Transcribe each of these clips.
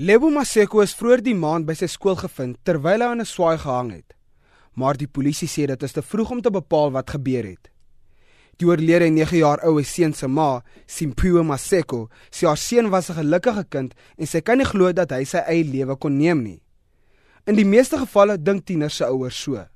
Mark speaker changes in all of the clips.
Speaker 1: Lebo Maseko is vroeër die maand by sy skool gevind terwyl hy aan 'n swaai gehang het. Maar die polisie sê dit is te vroeg om te bepaal wat gebeur het. Die oorlede 9 jaar oue seun se ma, Simphiwe Maseko, sê haar seun was 'n gelukkige kind en sy kan nie glo dat hy sy eie lewe kon neem nie. In die meeste gevalle dink tieners se ouers so.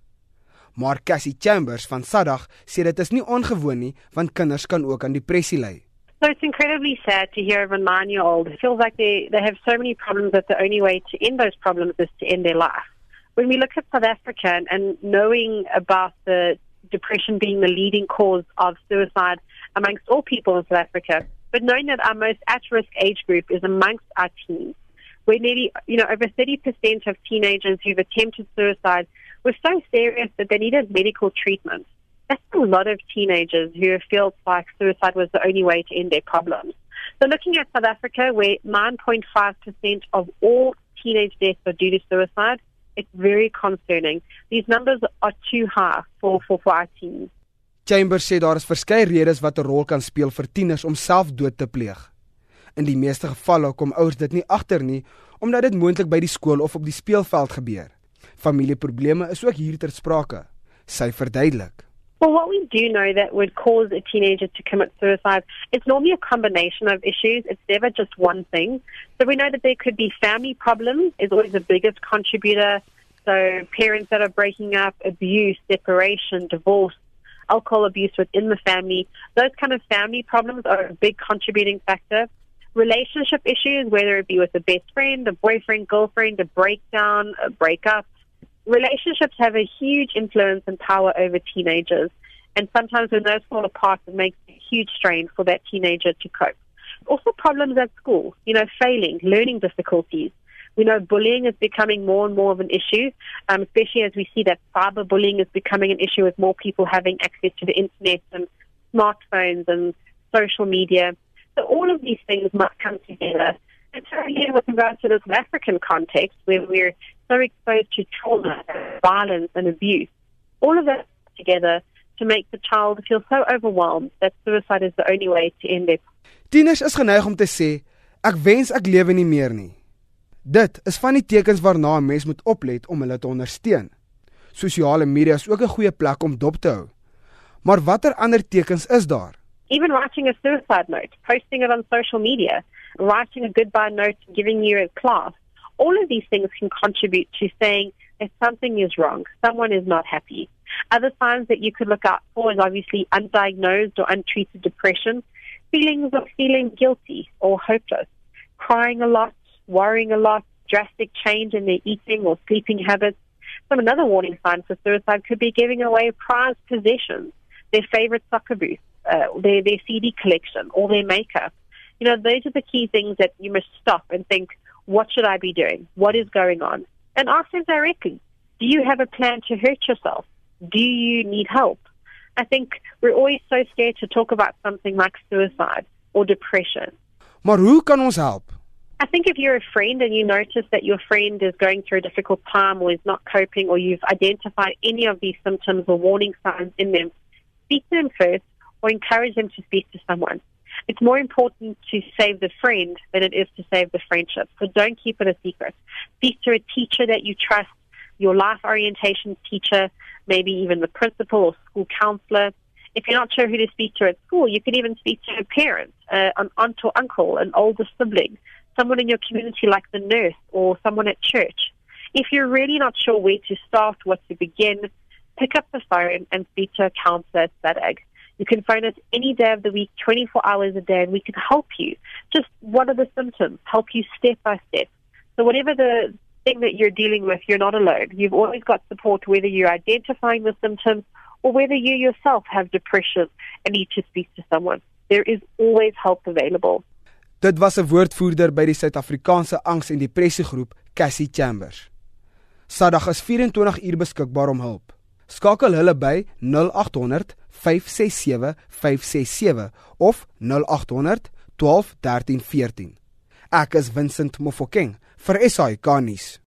Speaker 1: Maar Cassie Chambers van Sadag sê dit is nie ongewoon nie want kinders kan ook aan depressie ly.
Speaker 2: So it's incredibly sad to hear of a nine year old who feels like they, they have so many problems that the only way to end those problems is to end their life. When we look at South Africa and, and knowing about the depression being the leading cause of suicide amongst all people in South Africa, but knowing that our most at risk age group is amongst our teens, where nearly, you know, over 30% of teenagers who've attempted suicide were so serious that they needed medical treatment. That's a lot of teenagers who feel like suicide was the only way to end their problems. So, looking at South Africa, where 9.5% of all teenage deaths are due to suicide, it's very concerning. These numbers are too high for, for, for our teens.
Speaker 1: Chambers sê daar is verskeie redes wat 'n rol kan speel vir tieners om selfdood te pleeg. In die meeste gevalle kom ouers dit nie agter nie omdat dit moontlik by die skool of op die speelveld gebeur. Familieprobleme is ook hier ter sprake. Sy verduidelik.
Speaker 2: Well, what we do know that would cause a teenager to commit suicide, it's normally a combination of issues. It's never just one thing. So we know that there could be family problems is always the biggest contributor. So parents that are breaking up, abuse, separation, divorce, alcohol abuse within the family, those kind of family problems are a big contributing factor. Relationship issues, whether it be with a best friend, a boyfriend, girlfriend, a breakdown, a breakup, relationships have a huge influence and power over teenagers. And sometimes when those fall apart, it makes a huge strain for that teenager to cope. Also, problems at school, you know, failing, learning difficulties. We know bullying is becoming more and more of an issue, um, especially as we see that cyberbullying is becoming an issue with more people having access to the internet and smartphones and social media. So all of these things must come together. And so here with regards to South African context, where we're so exposed to trauma, violence, and abuse. All of that together to make the child feel so overwhelmed that suicide is the only way to end it.
Speaker 1: Tieners is geneig om te sê, ek wens ek lewe nie meer nie. Dit is van die tekens waarna 'n mens moet oplet om hulle te ondersteun. Sosiale media is ook 'n goeie plek om dop te hou. Maar watter ander tekens is daar?
Speaker 2: Even writing a suicide note, posting it on social media, writing a goodbye note, giving you a class, all of these things can contribute to saying that something is wrong, someone is not happy. Other signs that you could look out for is obviously undiagnosed or untreated depression, feelings of feeling guilty or hopeless, crying a lot, worrying a lot, drastic change in their eating or sleeping habits. Some another warning sign for suicide could be giving away prized possessions, their favorite soccer boots, uh, their, their CD collection, or their makeup. You know, those are the key things that you must stop and think, what should I be doing? What is going on? And ask them directly. Do you have a plan to hurt yourself? Do you need help? I think we're always so scared to talk about something like suicide or depression.
Speaker 1: Maar hoe kan ons help?
Speaker 2: I think if you're a friend and you notice that your friend is going through a difficult time or is not coping or you've identified any of these symptoms or warning signs in them, speak to them first or encourage them to speak to someone. It's more important to save the friend than it is to save the friendship. So don't keep it a secret. Speak to a teacher that you trust, your life orientation teacher, maybe even the principal or school counselor. If you're not sure who to speak to at school, you can even speak to a parent, uh, an aunt or uncle, an older sibling, someone in your community like the nurse or someone at church. If you're really not sure where to start, what to begin, pick up the phone and speak to a counselor at SADAG. You can phone us any day of the week, 24 hours a day, and we can help you. Just what are the symptoms? Help you step by step. So, whatever the thing that you're dealing with, you're not alone. You've always got support, whether you're identifying the symptoms or whether you yourself have depression and need to speak to someone. There is always help available.
Speaker 1: Dit was 'n woordvoerder by die Suid-Afrikaanse Angs en Depressie Groep, Cassie Chambers. Sadag is 24 uur beskikbaar om hulp. Skakel hulle by 0800 567 567 of 0800 12 13 14. Ek is Vincent Mofokeng vir SAK nuus.